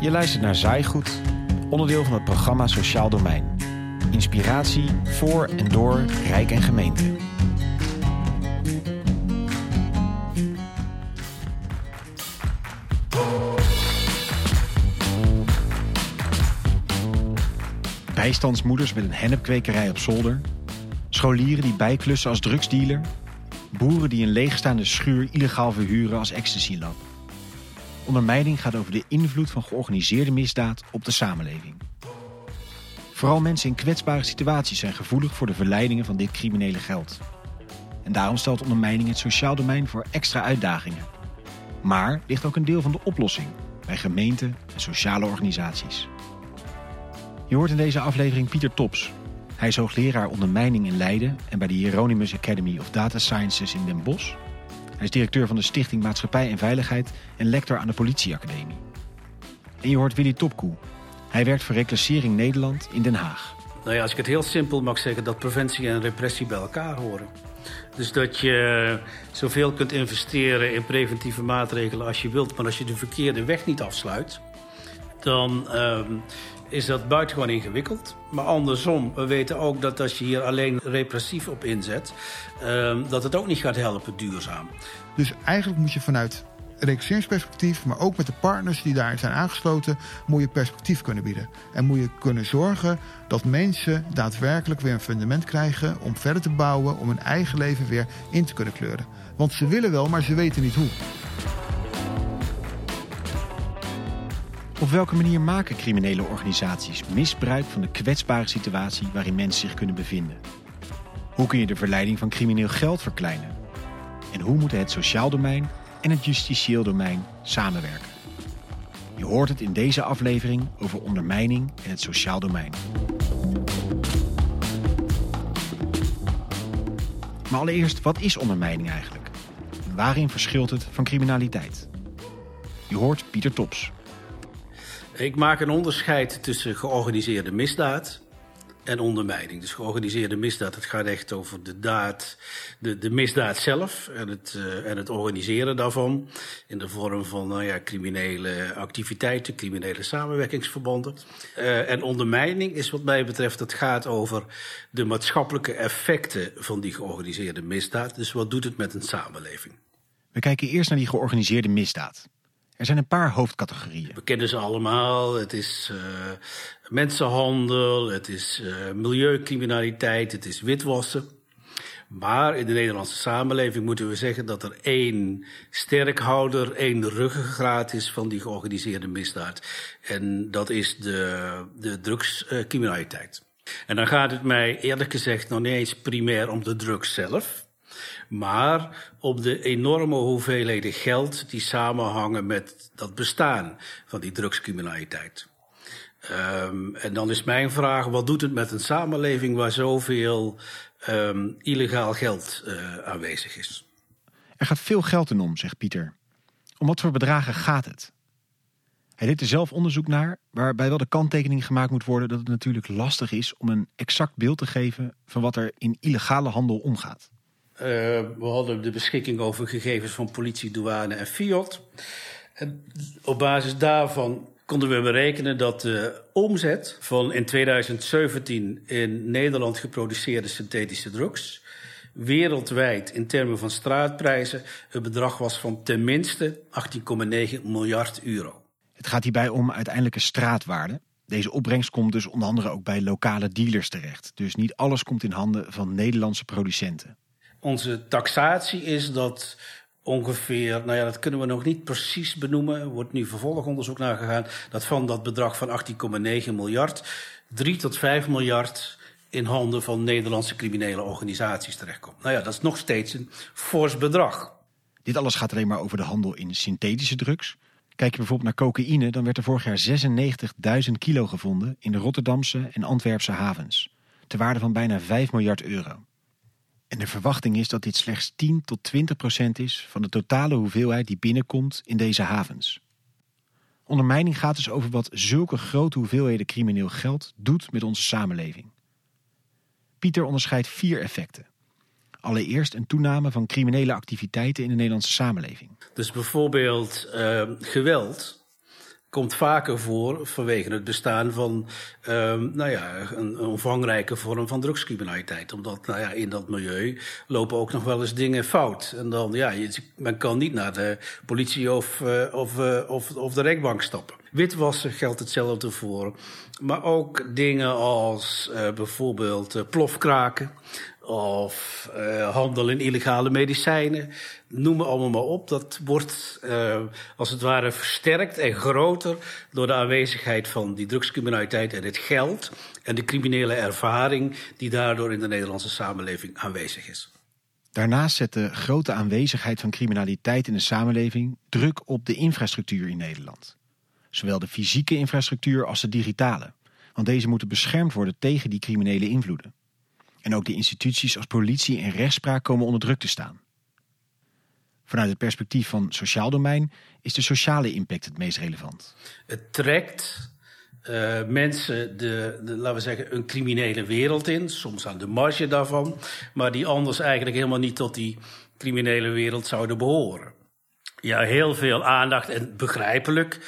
Je luistert naar Zaaigoed, onderdeel van het programma Sociaal Domein. Inspiratie voor en door Rijk en Gemeente. Bijstandsmoeders met een hennepkwekerij op zolder. Scholieren die bijklussen als drugsdealer. Boeren die een leegstaande schuur illegaal verhuren als ecstasy-lab. Ondermijning gaat over de invloed van georganiseerde misdaad op de samenleving. Vooral mensen in kwetsbare situaties zijn gevoelig voor de verleidingen van dit criminele geld. En daarom stelt ondermijning het sociaal domein voor extra uitdagingen. Maar ligt ook een deel van de oplossing bij gemeenten en sociale organisaties. Je hoort in deze aflevering Pieter Tops. Hij is hoogleraar ondermijning in Leiden en bij de Hieronymus Academy of Data Sciences in Den Bosch. Hij is directeur van de Stichting Maatschappij en Veiligheid en lector aan de Politieacademie. En je hoort Willy Topkoe. Hij werkt voor Reclassering Nederland in Den Haag. Nou ja, als ik het heel simpel mag zeggen, dat preventie en repressie bij elkaar horen. Dus dat je zoveel kunt investeren in preventieve maatregelen als je wilt, maar als je de verkeerde weg niet afsluit, dan ehm, is dat buitengewoon ingewikkeld. Maar andersom, we weten ook dat als je hier alleen repressief op inzet, ehm, dat het ook niet gaat helpen duurzaam. Dus eigenlijk moet je vanuit reclasseringsperspectief, maar ook met de partners die daar zijn aangesloten, moet je perspectief kunnen bieden. En moet je kunnen zorgen dat mensen daadwerkelijk weer een fundament krijgen om verder te bouwen, om hun eigen leven weer in te kunnen kleuren. Want ze willen wel, maar ze weten niet hoe. Op welke manier maken criminele organisaties misbruik van de kwetsbare situatie waarin mensen zich kunnen bevinden? Hoe kun je de verleiding van crimineel geld verkleinen? En hoe moeten het sociaal domein en het justitieel domein samenwerken? Je hoort het in deze aflevering over ondermijning en het sociaal domein. Maar allereerst, wat is ondermijning eigenlijk? En waarin verschilt het van criminaliteit? Je hoort Pieter Tops. Ik maak een onderscheid tussen georganiseerde misdaad en ondermijning. Dus georganiseerde misdaad, het gaat echt over de daad, de, de misdaad zelf en het, uh, en het organiseren daarvan. In de vorm van nou ja, criminele activiteiten, criminele samenwerkingsverbanden. Uh, en ondermijning is wat mij betreft, het gaat over de maatschappelijke effecten van die georganiseerde misdaad. Dus wat doet het met een samenleving? We kijken eerst naar die georganiseerde misdaad. Er zijn een paar hoofdcategorieën. We kennen ze allemaal. Het is uh, mensenhandel, het is uh, milieucriminaliteit, het is witwassen. Maar in de Nederlandse samenleving moeten we zeggen dat er één sterkhouder, één ruggengraat is van die georganiseerde misdaad. En dat is de, de drugscriminaliteit. En dan gaat het mij eerlijk gezegd nog niet eens primair om de drugs zelf maar op de enorme hoeveelheden geld die samenhangen met dat bestaan van die drugscriminaliteit. Um, en dan is mijn vraag, wat doet het met een samenleving waar zoveel um, illegaal geld uh, aanwezig is? Er gaat veel geld in om, zegt Pieter. Om wat voor bedragen gaat het? Hij deed er zelf onderzoek naar, waarbij wel de kanttekening gemaakt moet worden dat het natuurlijk lastig is om een exact beeld te geven van wat er in illegale handel omgaat. Uh, we hadden de beschikking over gegevens van politie, douane en Fiat. En op basis daarvan konden we berekenen dat de omzet van in 2017 in Nederland geproduceerde synthetische drugs wereldwijd in termen van straatprijzen een bedrag was van tenminste 18,9 miljard euro. Het gaat hierbij om uiteindelijke straatwaarde. Deze opbrengst komt dus onder andere ook bij lokale dealers terecht. Dus niet alles komt in handen van Nederlandse producenten. Onze taxatie is dat ongeveer, nou ja, dat kunnen we nog niet precies benoemen. Er wordt nu vervolgonderzoek naar gegaan. Dat van dat bedrag van 18,9 miljard, 3 tot 5 miljard in handen van Nederlandse criminele organisaties terechtkomt. Nou ja, dat is nog steeds een fors bedrag. Dit alles gaat alleen maar over de handel in synthetische drugs. Kijk je bijvoorbeeld naar cocaïne, dan werd er vorig jaar 96.000 kilo gevonden in de Rotterdamse en Antwerpse havens. Ter waarde van bijna 5 miljard euro. En de verwachting is dat dit slechts 10 tot 20 procent is van de totale hoeveelheid die binnenkomt in deze havens. Ondermijning gaat dus over wat zulke grote hoeveelheden crimineel geld doet met onze samenleving. Pieter onderscheidt vier effecten. Allereerst een toename van criminele activiteiten in de Nederlandse samenleving. Dus bijvoorbeeld uh, geweld komt vaker voor vanwege het bestaan van um, nou ja, een, een omvangrijke vorm van drugscriminaliteit. Omdat nou ja, in dat milieu lopen ook nog wel eens dingen fout. En dan, ja, men kan niet naar de politie of, uh, of, uh, of, of de rechtbank stappen. Witwassen geldt hetzelfde voor. Maar ook dingen als uh, bijvoorbeeld plofkraken of uh, handel in illegale medicijnen. Noem maar allemaal maar op. Dat wordt uh, als het ware versterkt en groter door de aanwezigheid van die drugscriminaliteit en het geld en de criminele ervaring die daardoor in de Nederlandse samenleving aanwezig is. Daarnaast zet de grote aanwezigheid van criminaliteit in de samenleving druk op de infrastructuur in Nederland. Zowel de fysieke infrastructuur als de digitale. Want deze moeten beschermd worden tegen die criminele invloeden. En ook de instituties als politie en rechtspraak komen onder druk te staan. Vanuit het perspectief van sociaal domein is de sociale impact het meest relevant. Het trekt uh, mensen de, de, laten we zeggen, een criminele wereld in, soms aan de marge daarvan, maar die anders eigenlijk helemaal niet tot die criminele wereld zouden behoren. Ja, heel veel aandacht en begrijpelijk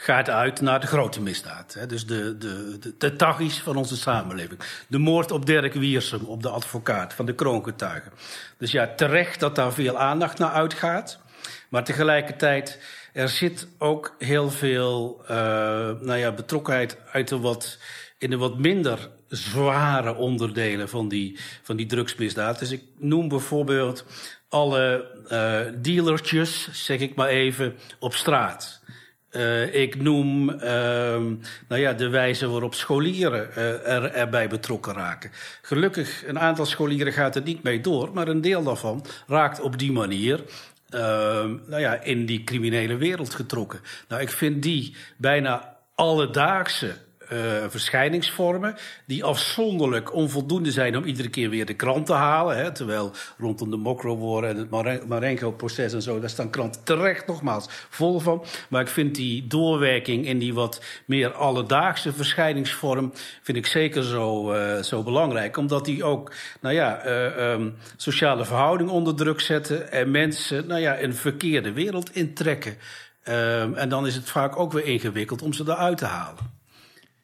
gaat uit naar de grote misdaad. Hè? Dus de, de, de, de van onze samenleving. De moord op Dirk Wiersum, op de advocaat van de kroongetuigen. Dus ja, terecht dat daar veel aandacht naar uitgaat. Maar tegelijkertijd, er zit ook heel veel uh, nou ja, betrokkenheid uit de wat, in de wat minder zware onderdelen van die, van die drugsmisdaad. Dus ik noem bijvoorbeeld alle uh, dealertjes, zeg ik maar even, op straat. Uh, ik noem uh, nou ja, de wijze waarop scholieren uh, er, erbij betrokken raken. Gelukkig, een aantal scholieren gaat er niet mee door, maar een deel daarvan raakt op die manier nou ja, in die criminele wereld getrokken. Nou, ik vind die bijna alledaagse uh, verschijningsvormen die afzonderlijk onvoldoende zijn om iedere keer weer de krant te halen. Hè, terwijl rondom de Mokro-war en het Marengo-proces en zo, daar staan kranten terecht nogmaals vol van. Maar ik vind die doorwerking in die wat meer alledaagse verschijningsvorm, vind ik zeker zo, uh, zo belangrijk. Omdat die ook, nou ja, uh, sociale verhoudingen onder druk zetten en mensen, nou ja, een verkeerde wereld intrekken. Um, en dan is het vaak ook weer ingewikkeld om ze eruit te halen.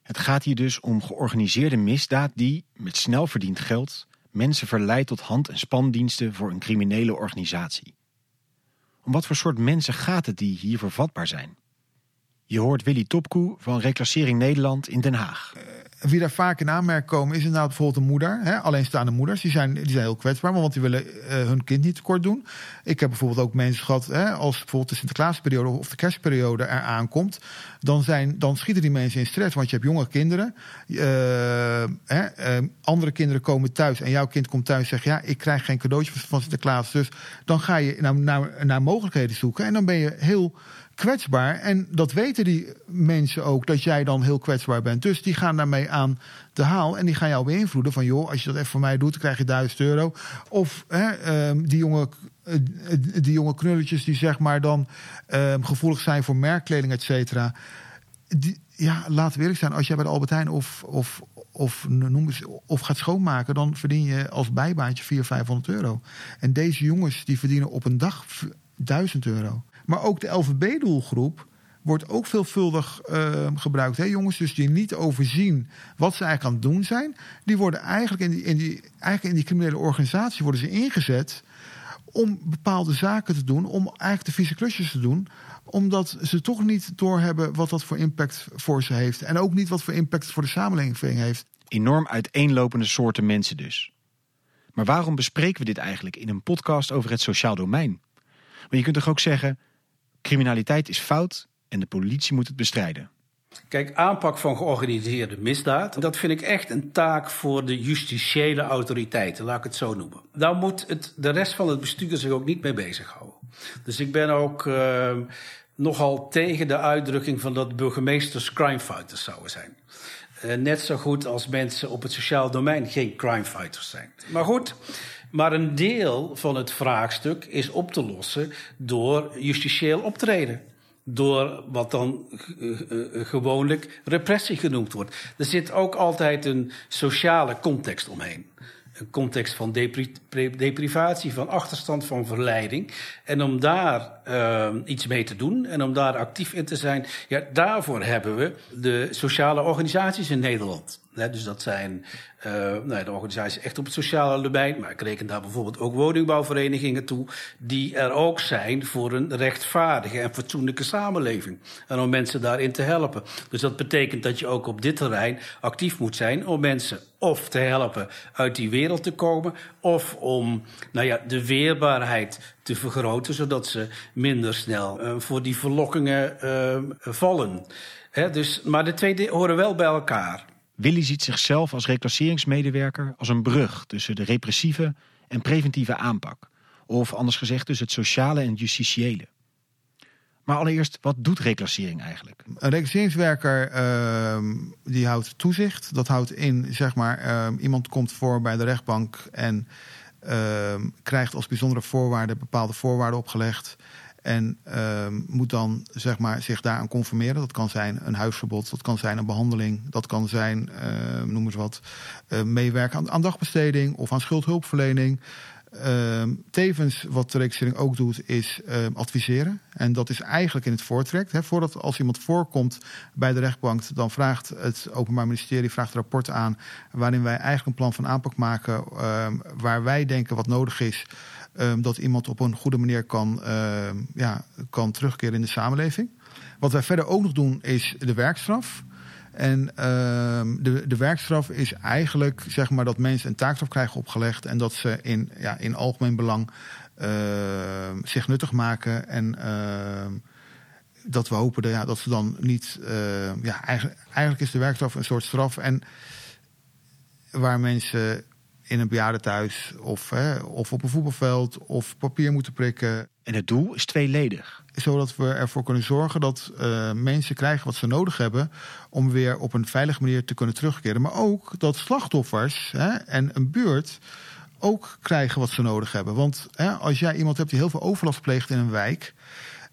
Het gaat hier dus om georganiseerde misdaad die, met snel verdiend geld, mensen verleidt tot hand- en spandiensten voor een criminele organisatie. Om wat voor soort mensen gaat het die hiervoor vatbaar zijn? Je hoort Willy Topkoe van Reclassering Nederland in Den Haag. Wie daar vaak in aanmerking komen is inderdaad bijvoorbeeld een moeder. Hè? Alleenstaande moeders, die zijn, die zijn heel kwetsbaar, want die willen uh, hun kind niet tekort doen. Ik heb bijvoorbeeld ook mensen gehad, hè, als bijvoorbeeld de Sinterklaasperiode of de kerstperiode eraan komt, dan, zijn, dan schieten die mensen in stress, want je hebt jonge kinderen. Uh, hè, andere kinderen komen thuis en jouw kind komt thuis en zegt, ja, ik krijg geen cadeautje van Sinterklaas. Dus dan ga je naar, naar, naar mogelijkheden zoeken en dan ben je heel kwetsbaar. En dat weten die mensen ook, dat jij dan heel kwetsbaar bent. Dus die gaan daarmee aan de haal en die gaan jou beïnvloeden. Van joh, als je dat even voor mij doet, dan krijg je 1000 euro. Of hè, um, die jonge uh, die jonge knulletjes die zeg maar dan uh, gevoelig zijn voor merkkleding, et cetera. Ja, laten we eerlijk zijn. Als jij bij de Albert Heijn of, of, of, noem eens, of gaat schoonmaken... dan verdien je als bijbaantje 400, 500 euro. En deze jongens die verdienen op een dag 1000 euro. Maar ook de LVB-doelgroep wordt ook veelvuldig uh, gebruikt. Hè, jongens dus die niet overzien wat ze eigenlijk aan het doen zijn. Die worden eigenlijk in die, in die, eigenlijk in die criminele organisatie worden ze ingezet om bepaalde zaken te doen, om eigenlijk de vieze klusjes te doen, omdat ze toch niet doorhebben wat dat voor impact voor ze heeft. En ook niet wat voor impact voor de samenleving heeft. Enorm uiteenlopende soorten mensen dus. Maar waarom bespreken we dit eigenlijk in een podcast over het sociaal domein? Want je kunt toch ook zeggen, criminaliteit is fout en de politie moet het bestrijden. Kijk, aanpak van georganiseerde misdaad, dat vind ik echt een taak voor de justitiële autoriteiten, laat ik het zo noemen. Daar moet het, de rest van het bestuur zich ook niet mee bezighouden. Dus ik ben ook uh, nogal tegen de uitdrukking van dat burgemeesters crimefighters zouden zijn. Uh, net zo goed als mensen op het sociaal domein geen crimefighters zijn. Maar goed, maar een deel van het vraagstuk is op te lossen door justitieel optreden door wat dan uh, uh, gewoonlijk repressie genoemd wordt. Er zit ook altijd een sociale context omheen. een context van deprivatie, van achterstand, van verleiding. En om daar iets mee te doen en om daar actief in te zijn, ja, daarvoor hebben we de sociale organisaties in Nederland. Dus dat zijn uh, nou, de organisaties echt op het sociale domein, maar ik reken daar bijvoorbeeld ook woningbouwverenigingen toe, die er ook zijn voor een rechtvaardige en fatsoenlijke samenleving. En om mensen daarin te helpen. Dus dat betekent dat je ook op dit terrein actief moet zijn om mensen of te helpen uit die wereld te komen, of om nou ja, de weerbaarheid te vergroten, zodat ze minder snel uh, voor die verlokkingen uh, vallen. He, dus, maar de twee horen wel bij elkaar. Willy ziet zichzelf als reclasseringsmedewerker als een brug tussen de repressieve en preventieve aanpak. Of anders gezegd tussen het sociale en het justitiële. Maar allereerst, wat doet reclassering eigenlijk? Een reclasseringswerker uh, die houdt toezicht. Dat houdt in, zeg maar, uh, iemand komt voor bij de rechtbank en uh, krijgt als bijzondere voorwaarden bepaalde voorwaarden opgelegd. En ehm, moet dan zeg maar, zich daaraan conformeren. Dat kan zijn een huisverbod, dat kan zijn een behandeling, dat kan zijn, noem eens wat, meewerken aan, aan dagbesteding of aan schuldhulpverlening. Uh, tevens wat de reclassering ook doet, is uh, adviseren. En dat is eigenlijk in het voortrekt. Hè. Voordat als iemand voorkomt bij de rechtbank, dan vraagt het Openbaar Ministerie vraagt een rapport aan. waarin wij eigenlijk een plan van aanpak maken. Uh, waar wij denken wat nodig is. Ehm, dat iemand op een goede manier kan, ja, kan terugkeren in de samenleving. Wat wij verder ook nog doen, is de werkstraf. En uh, de, de werkstraf is eigenlijk zeg maar, dat mensen een taakstraf krijgen opgelegd. En dat ze in, ja, in algemeen belang uh, zich nuttig maken. En uh, dat we hopen dat, ja, dat ze dan niet. Ja, eigenlijk, eigenlijk is de werkstraf een soort straf. En waar mensen in een bejaardentehuis of, hè, of op een voetbalveld of papier moeten prikken. En het doel is tweeledig zodat we ervoor kunnen zorgen dat uh, mensen krijgen wat ze nodig hebben om weer op een veilige manier te kunnen terugkeren. Maar ook dat slachtoffers hè, en een buurt ook krijgen wat ze nodig hebben. Want hè, als jij iemand hebt die heel veel overlast pleegt in een wijk,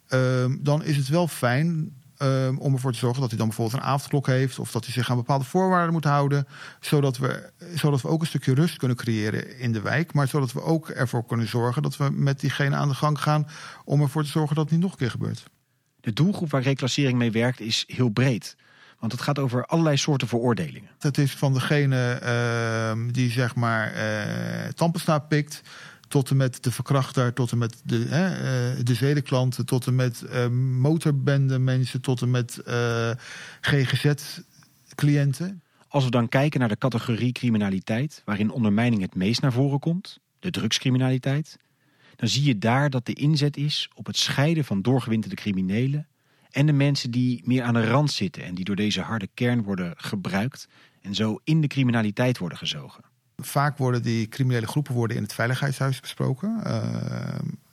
uh, dan is het wel fijn Um, om ervoor te zorgen dat hij dan bijvoorbeeld een avondklok heeft. Of dat hij zich aan bepaalde voorwaarden moet houden. Zodat we, zodat we ook een stukje rust kunnen creëren in de wijk. Maar zodat we ook ervoor kunnen zorgen dat we met diegene aan de gang gaan. Om ervoor te zorgen dat het niet nog een keer gebeurt. De doelgroep waar reclassering mee werkt is heel breed. Want het gaat over allerlei soorten veroordelingen. Het is van degene uh, die zeg maar uh, pikt tot en met de verkrachter, tot en met de, hè, uh, de zedenklanten, tot en met uh, motorbende mensen, tot en met uh, eh, GGZ-cliënten. Als we dan kijken naar de categorie criminaliteit, waarin ondermijning het meest naar voren komt, de drugscriminaliteit, dan zie je daar dat de inzet is op het scheiden van doorgewinterde criminelen en de mensen die meer aan de rand zitten en die door deze harde kern worden gebruikt en zo in de criminaliteit worden gezogen. Vaak worden die criminele groepen worden in het veiligheidshuis besproken. Uh,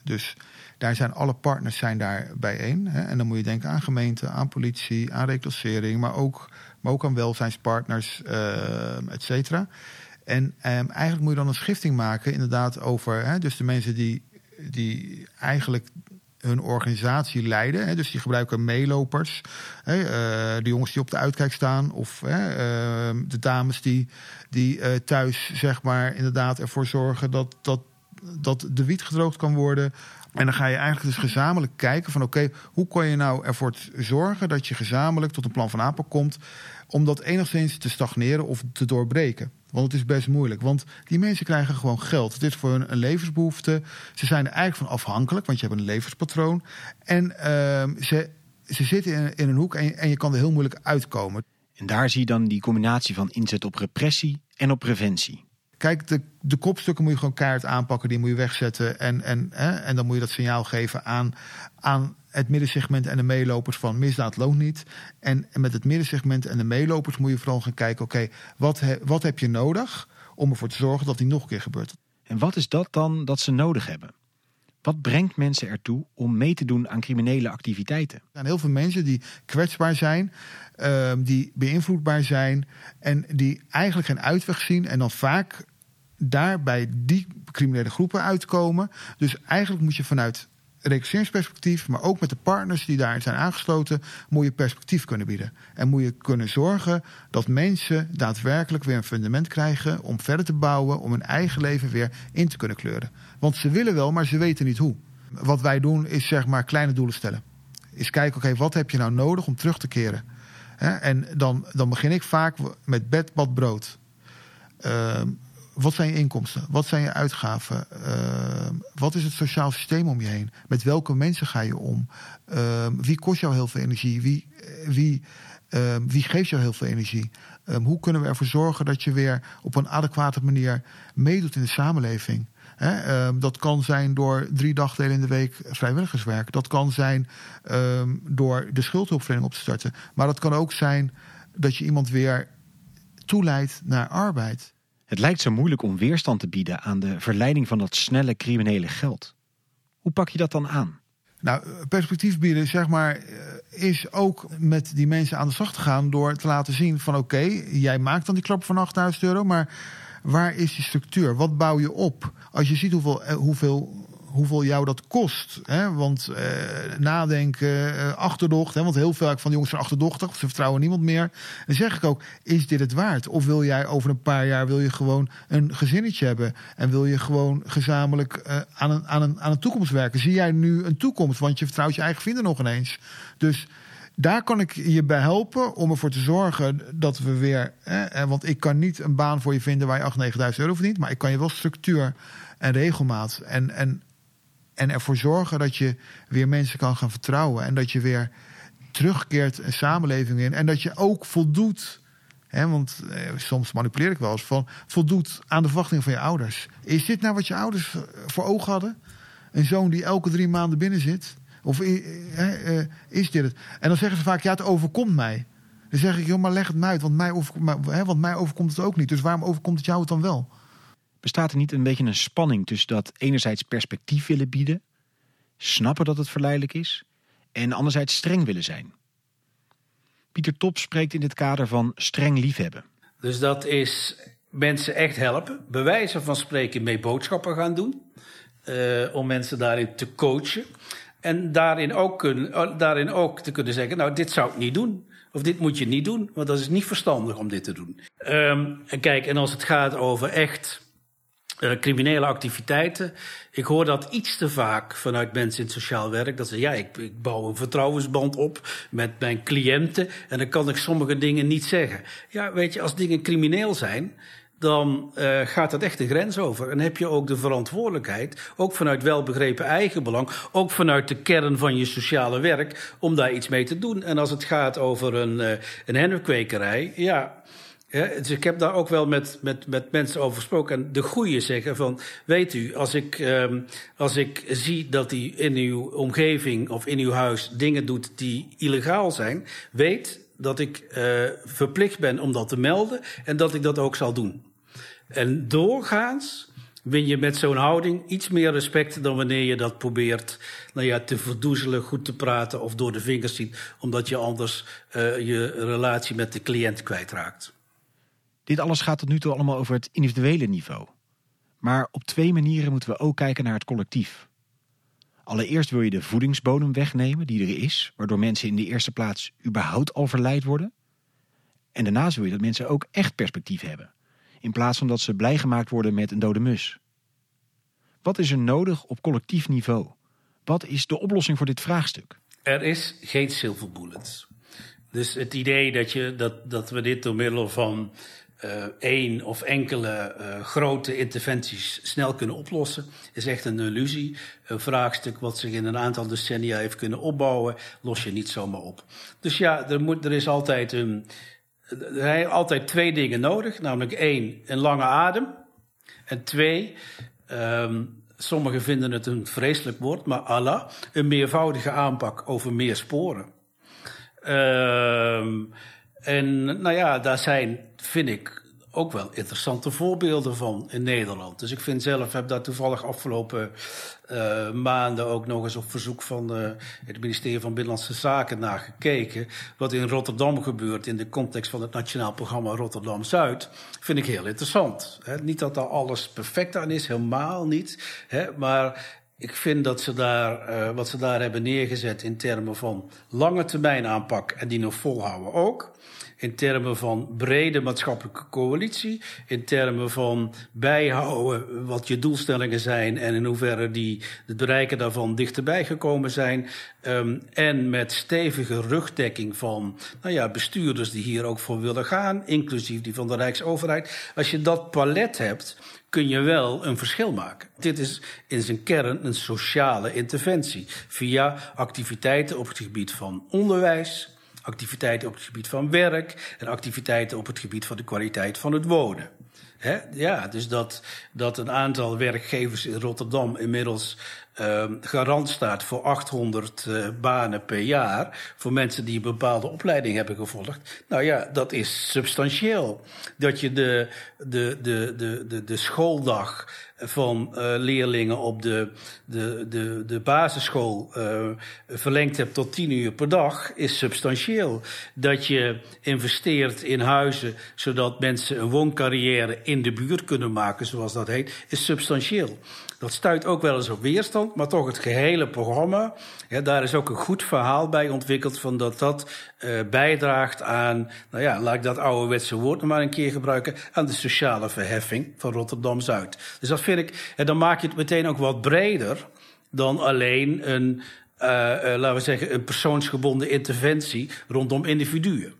dus daar zijn alle partners zijn daar bijeen. Hè. En dan moet je denken aan gemeenten, aan politie, aan reclassering, maar ook, maar ook aan welzijnspartners, uh, et cetera. En um, eigenlijk moet je dan een schifting maken, inderdaad, over hè, dus de mensen die, die eigenlijk hun organisatie leiden. Hè, dus die gebruiken meelopers. Hè, uh, de jongens die op de uitkijk staan. Of hè, uh, de dames die, die uh, thuis zeg maar inderdaad ervoor zorgen dat, dat, dat de wiet gedroogd kan worden. En dan ga je eigenlijk dus gezamenlijk kijken van oké, hoe kan je nou ervoor zorgen dat je gezamenlijk tot een plan van aanpak komt om dat enigszins te stagneren of te doorbreken. Want het is best moeilijk. Want die mensen krijgen gewoon geld. Het is voor hun een levensbehoefte. Ze zijn er eigenlijk van afhankelijk, want je hebt een levenspatroon. En uh, ze, ze zitten in, in een hoek en, en je kan er heel moeilijk uitkomen. En daar zie je dan die combinatie van inzet op repressie en op preventie. Kijk, de, de kopstukken moet je gewoon kaart aanpakken, die moet je wegzetten. En, en, hè, en dan moet je dat signaal geven aan, aan het middensegment en de meelopers van misdaad loont niet. En, en met het middensegment en de meelopers moet je vooral gaan kijken: oké, wat, wat heb je nodig om ervoor te zorgen dat die nog een keer gebeurt? En wat is dat dan dat ze nodig hebben? Wat brengt mensen ertoe om mee te doen aan criminele activiteiten? Er zijn heel veel mensen die kwetsbaar zijn, uh, die beïnvloedbaar zijn en die eigenlijk geen uitweg zien en dan vaak daar bij die criminele groepen uitkomen. Dus eigenlijk moet je vanuit recruteringsperspectief, maar ook met de partners die daarin zijn aangesloten, moet je perspectief kunnen bieden. En moet je kunnen zorgen dat mensen daadwerkelijk weer een fundament krijgen om verder te bouwen, om hun eigen leven weer in te kunnen kleuren. Want ze willen wel, maar ze weten niet hoe. Wat wij doen is zeg maar kleine doelen stellen. Is kijken, oké, wat heb je nou nodig om terug te keren? en dan, dan begin ik vaak met bed, bad, brood. Ehm, wat zijn je inkomsten? Wat zijn je uitgaven? Ehm, wat is het sociaal systeem om je heen? Met welke mensen ga je om? Ehm, wie kost jou heel veel energie? Wie, wie, wie geeft jou heel veel energie? hoe kunnen we ervoor zorgen dat je weer op een adequate manier meedoet in de samenleving? Ehm, dat kan zijn door drie dagdelen in de week vrijwilligerswerk. Dat kan zijn ehm, door de schuldhulpverlening op te starten. Maar dat kan ook zijn dat je iemand weer toeleidt naar arbeid. Het lijkt zo moeilijk om weerstand te bieden aan de verleiding van dat snelle criminele geld. Hoe pak je dat dan aan? Nou, perspectief bieden, zeg maar, eh, is ook met die mensen aan de slag te gaan door te laten zien van oké, jij maakt dan die klap van 8000 euro, maar Waar is die structuur? Wat bouw je op? Als je ziet hoeveel, eh, hoeveel, hoeveel jou dat kost. Hè? Want eh, nadenken, eh, achterdocht. Hè? Want heel veel van die jongens zijn achterdochtig. Ze vertrouwen niemand meer. Dan zeg ik ook, is dit het waard? Of wil jij over een paar jaar wil je gewoon een gezinnetje hebben? En wil je gewoon gezamenlijk eh, aan, een, aan, een, aan een toekomst werken? Zie jij nu een toekomst? Want je vertrouwt je eigen vrienden nog ineens. Dus daar kan ik je bij helpen om ervoor te zorgen dat we weer. Hè, want ik kan niet een baan voor je vinden waar je 8.000, 9.000 euro verdient. Maar ik kan je wel structuur en regelmaat. En, en, en ervoor zorgen dat je weer mensen kan gaan vertrouwen. En dat je weer terugkeert een samenleving in. En dat je ook voldoet. Hè, want eh, soms manipuleer ik wel eens van. voldoet aan de verwachtingen van je ouders. Is dit nou wat je ouders voor ogen hadden? Een zoon die elke drie maanden binnen zit. Of uh, is dit het? En dan zeggen ze vaak, ja, het overkomt mij. Dan zeg ik, joh, maar leg het mij uit, want mij, overkomt, hè, want mij overkomt het ook niet. Dus waarom overkomt het jou het dan wel? Bestaat er niet een beetje een spanning tussen dat enerzijds perspectief willen bieden, snappen dat het verleidelijk is, en anderzijds streng willen zijn? Pieter Top spreekt in dit kader van streng liefhebben. Dus dat is mensen echt helpen, bewijzen van spreken mee boodschappen gaan doen, uh, om mensen daarin te coachen. En daarin ook, kun, oh, daarin ook te kunnen zeggen, nou, dit zou ik niet doen. Of dit moet je niet doen, want dat is niet verstandig om dit te doen. Um, en kijk, en als het gaat over echt uh, criminele activiteiten. Ik hoor dat iets te vaak vanuit mensen in het sociaal werk. Dat ze, ja, ik, ik bouw een vertrouwensband op met mijn cliënten. En dan kan ik sommige dingen niet zeggen. Ja, weet je, als dingen crimineel zijn dan uh, gaat dat echt de grens over. En heb je ook de verantwoordelijkheid, ook vanuit welbegrepen eigenbelang, ook vanuit de kern van je sociale werk, om daar iets mee te doen. En als het gaat over een, uh, een hennepkwekerij, ja. Ja, dus ik heb daar ook wel met, met, met mensen over gesproken. En de goeie zeggen van, weet u, als ik, um, als ik zie dat hij in uw omgeving of in uw huis dingen doet die illegaal zijn, weet dat ik uh, verplicht ben om dat te melden en dat ik dat ook zal doen. En doorgaans win je met zo'n houding iets meer respect dan wanneer je dat probeert nou ja, te verdoezelen, goed te praten of door de vingers ziet, omdat je anders uh, je relatie met de cliënt kwijtraakt. Dit alles gaat tot nu toe allemaal over het individuele niveau. Maar op twee manieren moeten we ook kijken naar het collectief. Allereerst wil je de voedingsbodem wegnemen die er is, waardoor mensen in de eerste plaats überhaupt al verleid worden. En daarnaast wil je dat mensen ook echt perspectief hebben in plaats van dat ze blij gemaakt worden met een dode mus. Wat is er nodig op collectief niveau? Wat is de oplossing voor dit vraagstuk? Er is geen silver bullets. Dus het idee dat, je, dat, dat we dit door middel van uh, één of enkele uh, grote interventies snel kunnen oplossen, is echt een illusie. Een vraagstuk wat zich in een aantal decennia heeft kunnen opbouwen, los je niet zomaar op. Dus ja, er, moet, er is altijd een, er zijn altijd twee dingen nodig. Namelijk één, een lange adem. En twee, um, sommigen vinden het een vreselijk woord, maar Allah, een meervoudige aanpak over meer sporen. Um, en nou ja, daar zijn, vind ik, ook wel interessante voorbeelden van in Nederland. Dus ik vind zelf, heb daar toevallig afgelopen uh, maanden ook nog eens op verzoek van uh, het ministerie van Binnenlandse Zaken naar gekeken. Wat in Rotterdam gebeurt in de context van het Nationaal Programma Rotterdam Zuid. Vind ik heel interessant. Niet dat daar alles perfect aan is, helemaal niet. Maar Ik vind dat ze daar, uh, wat ze daar hebben neergezet in termen van lange termijn aanpak en die nog volhouden ook in termen van brede maatschappelijke coalitie, in termen van bijhouden wat je doelstellingen zijn en in hoeverre die het bereiken daarvan dichterbij gekomen zijn. Um, en met stevige rugdekking van nou ja, bestuurders die hier ook voor willen gaan, inclusief die van de Rijksoverheid. Als je dat palet hebt, kun je wel een verschil maken. Dit is in zijn kern een sociale interventie via activiteiten op het gebied van onderwijs, activiteiten op het gebied van werk en activiteiten op het gebied van de kwaliteit van het wonen. He? Ja, dus dat, dat een aantal werkgevers in Rotterdam inmiddels garant staat voor 800 uh, eh, banen per jaar. Voor mensen die een bepaalde opleiding hebben gevolgd. Nou ja, dat is substantieel. Dat je de, de, de, de, de, de schooldag van uh, leerlingen op de, de, de, de basisschool uh, verlengd hebt tot tien uur per dag, is substantieel. Dat je investeert in huizen zodat mensen een wooncarrière in de buurt kunnen maken, zoals dat heet, is substantieel. Dat stuit ook wel eens op weerstand, maar toch het gehele programma. Ja, daar is ook een goed verhaal bij ontwikkeld van dat dat uh, bijdraagt aan, nou ja, laat ik dat ouderwetse woord nog maar een keer gebruiken, aan de sociale verheffing van Rotterdam-Zuid. Dus dat vind ik, en dan maak je het meteen ook wat breder dan alleen een, uh, uh, laten we zeggen, een persoonsgebonden interventie rondom individuen.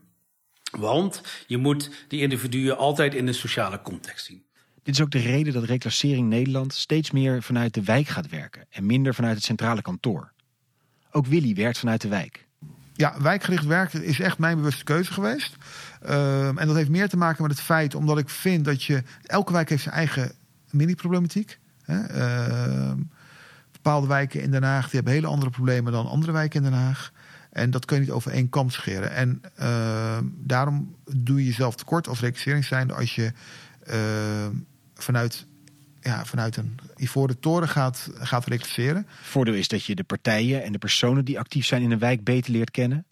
Want je moet die individuen altijd in een sociale context zien. Dit is ook de reden dat reclassering Nederland steeds meer vanuit de wijk gaat werken en minder vanuit het centrale kantoor. Ook Willy werkt vanuit de wijk. Ja, wijkgericht werken is echt mijn bewuste keuze geweest. Uh, en dat heeft meer te maken met het feit omdat ik vind dat je. Elke wijk heeft zijn eigen mini-problematiek. Uh, bepaalde wijken in Den Haag die hebben hele andere problemen dan andere wijken in Den Haag. En dat kun je niet over één kam scheren. En uh, daarom doe je jezelf tekort als reclassering zijnde als je ehm, vanuit, ja, vanuit een ivoren toren gaat, gaat reclasseren. Voordeel is dat je de partijen en de personen die actief zijn in een wijk beter leert kennen.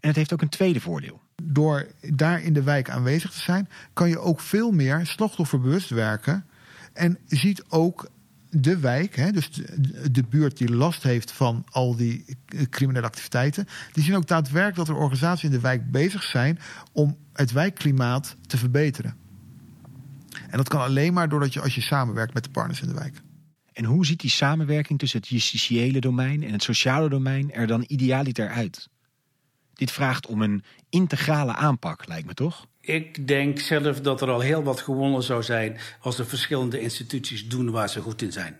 En het heeft ook een tweede voordeel. Door daar in de wijk aanwezig te zijn, kan je ook veel meer slachtofferbewust werken. En ziet ook de wijk, hè, dus de, de, buurt die last heeft van al die criminele activiteiten, die zien ook daadwerkelijk dat er organisaties in de wijk bezig zijn om het wijkklimaat te verbeteren. En dat kan alleen maar doordat je als je samenwerkt met de partners in de wijk. En hoe ziet die samenwerking tussen het justitiële domein en het sociale domein er dan idealiter uit? Dit vraagt om een integrale aanpak, lijkt me toch? Ik denk zelf dat er al heel wat gewonnen zou zijn als de verschillende instituties doen waar ze goed in zijn.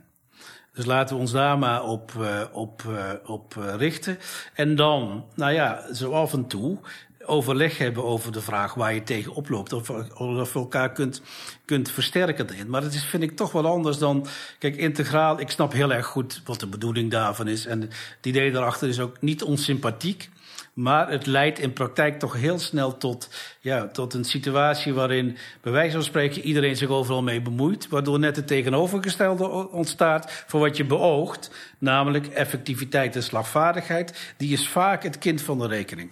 Dus laten we ons daar maar op, uh, op, uh, op uh, richten. En dan, nou ja, zo af en toe overleg hebben over de vraag waar je tegen oploopt. Of, of elkaar kunt, kunt versterken erin. Maar het is, vind ik toch wel anders dan. Kijk, integraal, ik snap heel erg goed wat de bedoeling daarvan is. En het idee daarachter is ook niet onsympathiek. Maar het leidt in praktijk toch heel snel tot, ja, tot een situatie waarin, bij wijze van spreken, iedereen zich overal mee bemoeit. Waardoor net het tegenovergestelde ontstaat voor wat je beoogt. Namelijk effectiviteit en slagvaardigheid. Die is vaak het kind van de rekening.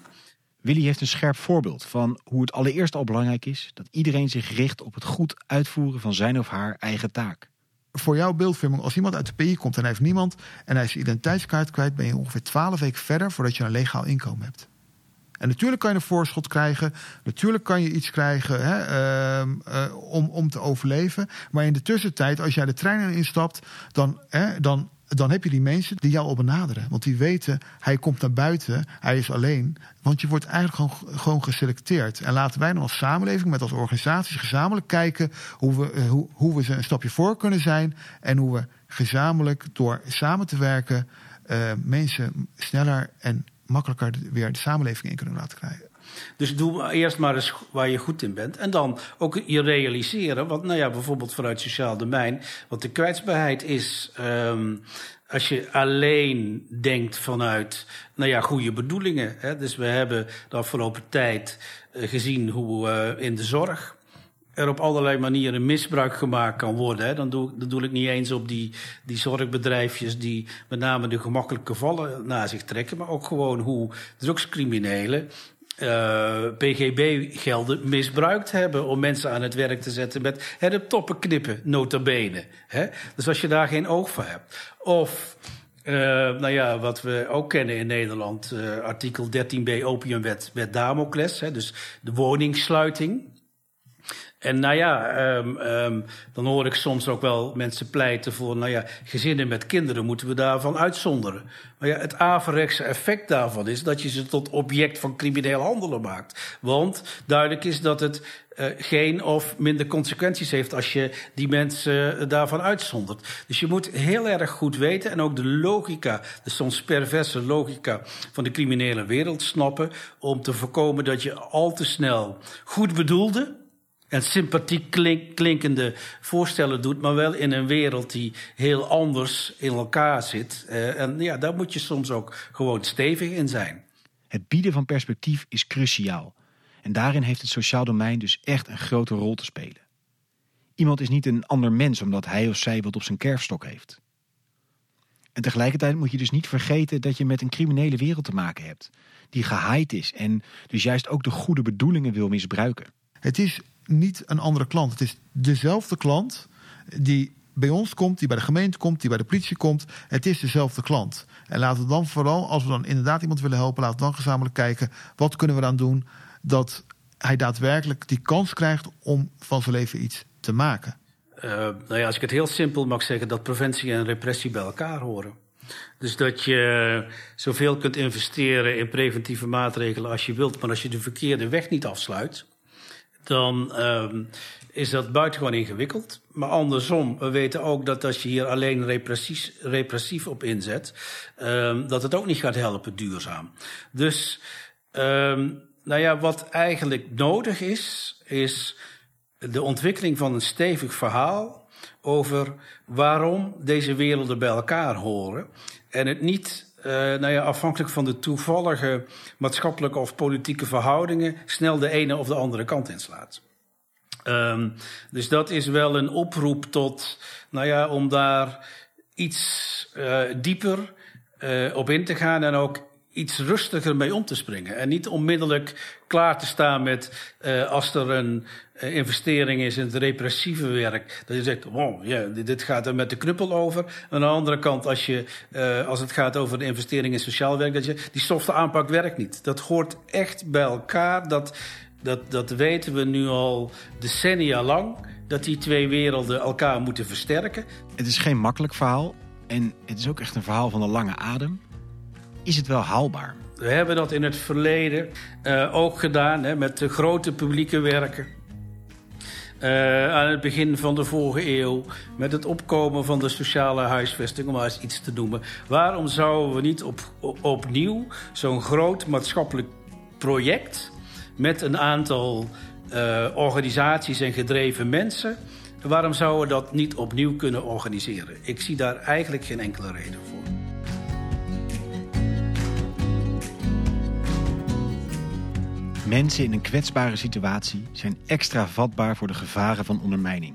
Willy heeft een scherp voorbeeld van hoe het allereerst al belangrijk is dat iedereen zich richt op het goed uitvoeren van zijn of haar eigen taak. Voor jouw beeldvorming, als iemand uit de PI komt en hij heeft niemand en hij is zijn identiteitskaart kwijt, ben je ongeveer 12 weken verder voordat je een legaal inkomen hebt. En natuurlijk kan je een voorschot krijgen. Natuurlijk kan je iets krijgen hè, uh, uh, om, om te overleven. Maar in de tussentijd, als jij de trein instapt, dan, hè, dan dan heb je die mensen die jou al benaderen. Want die weten, hij komt naar buiten, hij is alleen. Want je wordt eigenlijk gewoon, gewoon geselecteerd. En laten wij dan als samenleving, met als organisaties gezamenlijk kijken hoe we, eh, hoe, hoe we ze een stapje voor kunnen zijn. En hoe we gezamenlijk door samen te werken uh, mensen sneller en makkelijker weer de samenleving in kunnen laten krijgen. Dus doe eerst maar eens waar je goed in bent. En dan ook je realiseren. Want nou ja, bijvoorbeeld vanuit sociaal domein. Wat de kwetsbaarheid is. Um, als je alleen denkt vanuit nou ja, goede bedoelingen. Hè? Dus we hebben de afgelopen tijd uh, gezien hoe uh, in de zorg er op allerlei manieren misbruik gemaakt kan worden. Hè. Dan doe, dat doe ik niet eens op die, die zorgbedrijfjes die met name de gemakkelijke vallen naar zich trekken, maar ook gewoon hoe drugscriminelen uh, PGB-gelden misbruikt hebben om mensen aan het werk te zetten met het op toppen knippen, nota bene. Hè? Dus als je daar geen oog voor hebt. Of, uh, nou ja, wat we ook kennen in Nederland, uh, artikel 13b opiumwet met Damocles, hè? dus de woningssluiting. En nou ja, um, um, dan hoor ik soms ook wel mensen pleiten voor, nou ja, gezinnen met kinderen moeten we daarvan uitzonderen. Maar ja, het averechtse effect daarvan is dat je ze tot object van crimineel handelen maakt. Want duidelijk is dat het uh, geen of minder consequenties heeft als je die mensen daarvan uitzondert. Dus je moet heel erg goed weten en ook de logica, de soms perverse logica van de criminele wereld snappen om te voorkomen dat je al te snel goed bedoelde en sympathiek klink, klinkende voorstellen doet, maar wel in een wereld die heel anders in elkaar zit. Uh, en ja, daar moet je soms ook gewoon stevig in zijn. Het bieden van perspectief is cruciaal. En daarin heeft het sociaal domein dus echt een grote rol te spelen. Iemand is niet een ander mens omdat hij of zij wat op zijn kerfstok heeft. En tegelijkertijd moet je dus niet vergeten dat je met een criminele wereld te maken hebt, die gehaaid is en dus juist ook de goede bedoelingen wil misbruiken. Het is niet een andere klant. Het is dezelfde klant die bij ons komt, die bij de gemeente komt, die bij de politie komt. Het is dezelfde klant. En laten we dan vooral, als we dan inderdaad iemand willen helpen, laten we dan gezamenlijk kijken wat kunnen we dan doen dat hij daadwerkelijk die kans krijgt om van zijn leven iets te maken. Uh, nou ja, als ik het heel simpel mag zeggen, dat preventie en repressie bij elkaar horen. Dus dat je zoveel kunt investeren in preventieve maatregelen als je wilt, maar als je de verkeerde weg niet afsluit, dan um, is dat buitengewoon ingewikkeld. Maar andersom, we weten ook dat als je hier alleen repressief, repressief op inzet, um, dat het ook niet gaat helpen duurzaam. Dus, um, nou ja, wat eigenlijk nodig is, is de ontwikkeling van een stevig verhaal over waarom deze werelden bij elkaar horen. En het niet uh, nou ja, afhankelijk van de toevallige maatschappelijke of politieke verhoudingen snel de ene of de andere kant inslaat. Um, dus dat is wel een oproep tot, nou ja, om daar iets uh, dieper uh, op in te gaan en ook iets rustiger mee om te springen. En niet onmiddellijk klaar te staan met als er een investering is in het repressieve werk. Dat je zegt, oh, ja, dit gaat er met de knuppel over. Aan de andere kant, als, je, uh, als het gaat over de investering in sociaal werk, dat je die softe aanpak werkt niet. Dat hoort echt bij elkaar. Dat, dat, dat weten we nu al decennia lang. Dat die twee werelden elkaar moeten versterken. Het is geen makkelijk verhaal. En het is ook echt een verhaal van een lange adem is het wel haalbaar? We hebben dat in het verleden uh, ook gedaan hè, met de grote publieke werken. Uh, aan het begin van de vorige eeuw, met het opkomen van de sociale huisvesting, om maar eens iets te noemen. Waarom zouden we niet op, op, opnieuw zo'n groot maatschappelijk project met een aantal uh, organisaties en gedreven mensen, waarom zouden we dat niet opnieuw kunnen organiseren? Ik zie daar eigenlijk geen enkele reden voor. Mensen in een kwetsbare situatie zijn extra vatbaar voor de gevaren van ondermijning.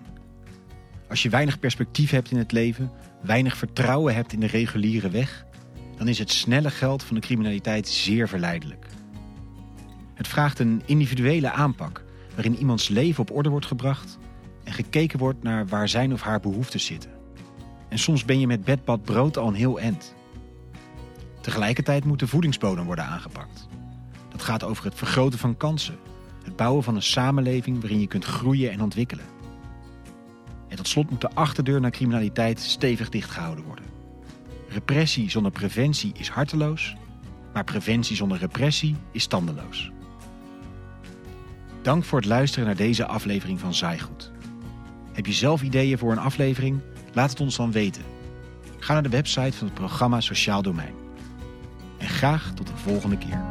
Als je weinig perspectief hebt in het leven, weinig vertrouwen hebt in de reguliere weg, dan is het snelle geld van de criminaliteit zeer verleidelijk. Het vraagt een individuele aanpak waarin iemands leven op orde wordt gebracht en gekeken wordt naar waar zijn of haar behoeften zitten. En soms ben je met bedbad brood al een heel end. Tegelijkertijd moet de voedingsbodem worden aangepakt. Gaat over het vergroten van kansen. Het bouwen van een samenleving waarin je kunt groeien en ontwikkelen. En tot slot moet de achterdeur naar criminaliteit stevig dichtgehouden worden. Repressie zonder preventie is harteloos, maar preventie zonder repressie is standeloos. Dank voor het luisteren naar deze aflevering van Zaaigoed. Heb je zelf ideeën voor een aflevering? Laat het ons dan weten. Ga naar de website van het programma Sociaal Domein. En graag tot de volgende keer.